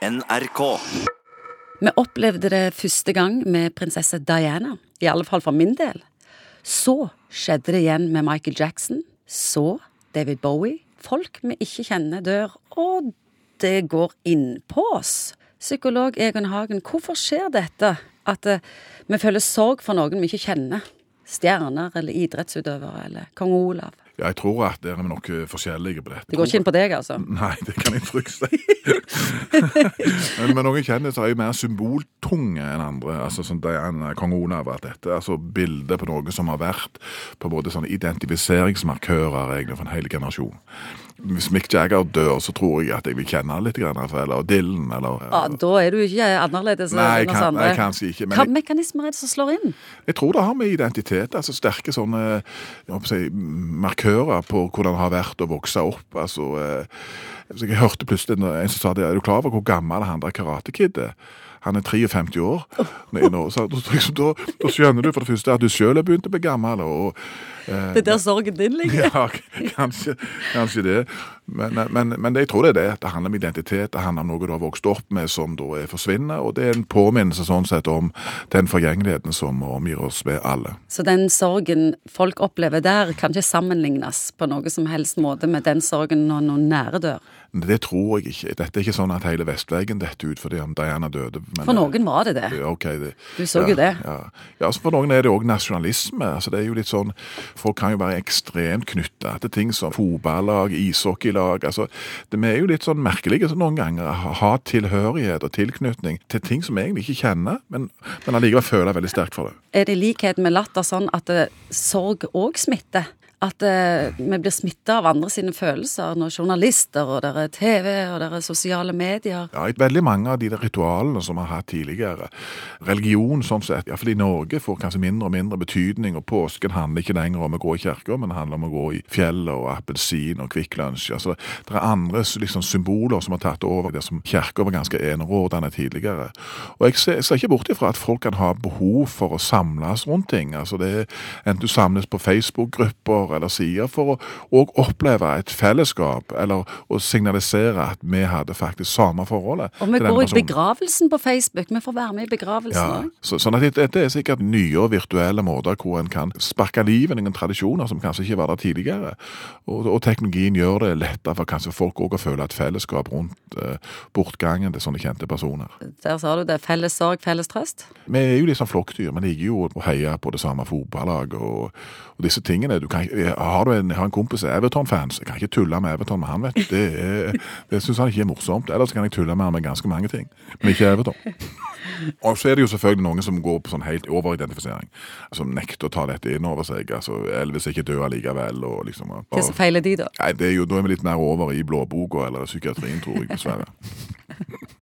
NRK. Vi opplevde det første gang med prinsesse Diana, i alle fall for min del. Så skjedde det igjen med Michael Jackson. Så David Bowie. Folk vi ikke kjenner, dør, og det går innpå oss. Psykolog Egon Hagen, hvorfor skjer dette? At eh, vi føler sorg for noen vi ikke kjenner? Stjerner eller idrettsutøvere eller kong Olav? Ja, jeg tror at dere er nok eh, forskjellige på dette. Det går ikke inn på deg, altså? Nei, det kan jeg trygt si. Men noen kjendiser er jo mer symboltunge enn andre. altså som Diana, kong Olav og alt dette. altså Bilder på noe som har vært på både sånne identifiseringsmarkører egentlig for en hel generasjon. Hvis Mick Jagger dør, så tror jeg at jeg vil kjenne han litt, grann, eller Dylan, eller Ja, Da er du ikke annerledes Nei, enn oss andre. nei, kanskje ikke. Jeg, mekanismer er det som slår inn? jeg tror det har med identitet, altså sterke sånne si, markører på hvordan det har vært å vokse opp. altså... Eh, jeg hørte plutselig en som sa det, er du klar over hvor gammel han der karatekid er? Han er 53 år. Nå, så, da, da skjønner du for det første at du sjøl er begynt å bli gammel. og eh, Det er der sorgen din ligger. ja, kanskje, kanskje det. Men, men, men jeg tror det er det. Det handler om identitet. Det handler om noe du har vokst opp med som da er forsvinner. Og det er en påminnelse sånn sett om den forgjengeligheten som omgir oss ved alle. Så den sorgen folk opplever der, kan ikke sammenlignes på noe som helst måte med den sorgen når noen nære dør. Det tror jeg ikke. Dette er ikke sånn at hele Vestveggen detter ut fordi om Diana døde. men- For noen var det det. Okay, det. Du så ja, jo det. Ja, ja altså For noen er det òg nasjonalisme. altså det er jo litt sånn, Folk kan jo være ekstremt knytta til ting som fotballag, ishockeylag. Altså det, Vi er jo litt sånn merkelige så noen ganger. Ha tilhørighet og tilknytning til ting som vi egentlig ikke kjenner, men, men allikevel føler veldig sterkt for det. Er det likhet med latter sånn at sorg òg smitter? At eh, vi blir smitta av andre sine følelser når journalister og der er TV og der er sosiale medier Ja, Veldig mange av de der ritualene som vi har hatt tidligere, religion sånn sett, iallfall i Norge, får kanskje mindre og mindre betydning. og Påsken handler ikke lenger om å gå i kirka, men det handler om å gå i fjellet og appelsin og Kvikk Lunsj. Altså, det er andre liksom, symboler som har tatt over det som kirka var ganske enerådende tidligere. Og Jeg ser, jeg ser ikke bort ifra at folk kan ha behov for å samles rundt ting. altså det Enten du samles på Facebook-grupper eller sier, for å oppleve et fellesskap, eller å signalisere at vi hadde faktisk samme forholdet. Og vi går i begravelsen på Facebook. Vi får være med i begravelsen Ja, så, sånn at Dette er sikkert nye og virtuelle måter hvor en kan sparke liv i noen tradisjoner som kanskje ikke var der tidligere. Og, og teknologien gjør det lettere for kanskje folk òg å føle et fellesskap rundt eh, bortgangen til sånne kjente personer. Der sa du det. Felles sorg, felles trøst. Vi er jo liksom flokkdyr. Vi liker jo å heie på det samme fotballaget og, og disse tingene. Du kan, har du en, har en kompis som er Everton-fan, så jeg kan ikke tulle med Everton med han, vet du. Det, er- det syns han ikke er morsomt. Ellers kan jeg tulle med han med ganske mange ting, men ikke Everton. Og så er det jo selvfølgelig noen som går på sånn helt overidentifisering. Som nekter å ta dette inn over seg. altså Elvis er ikke død allikevel. og liksom... Og, Hva som feiler de, da? Nei, det er jo, Da er vi litt mer over i blåboka eller psykiatrien, tror jeg, dessverre.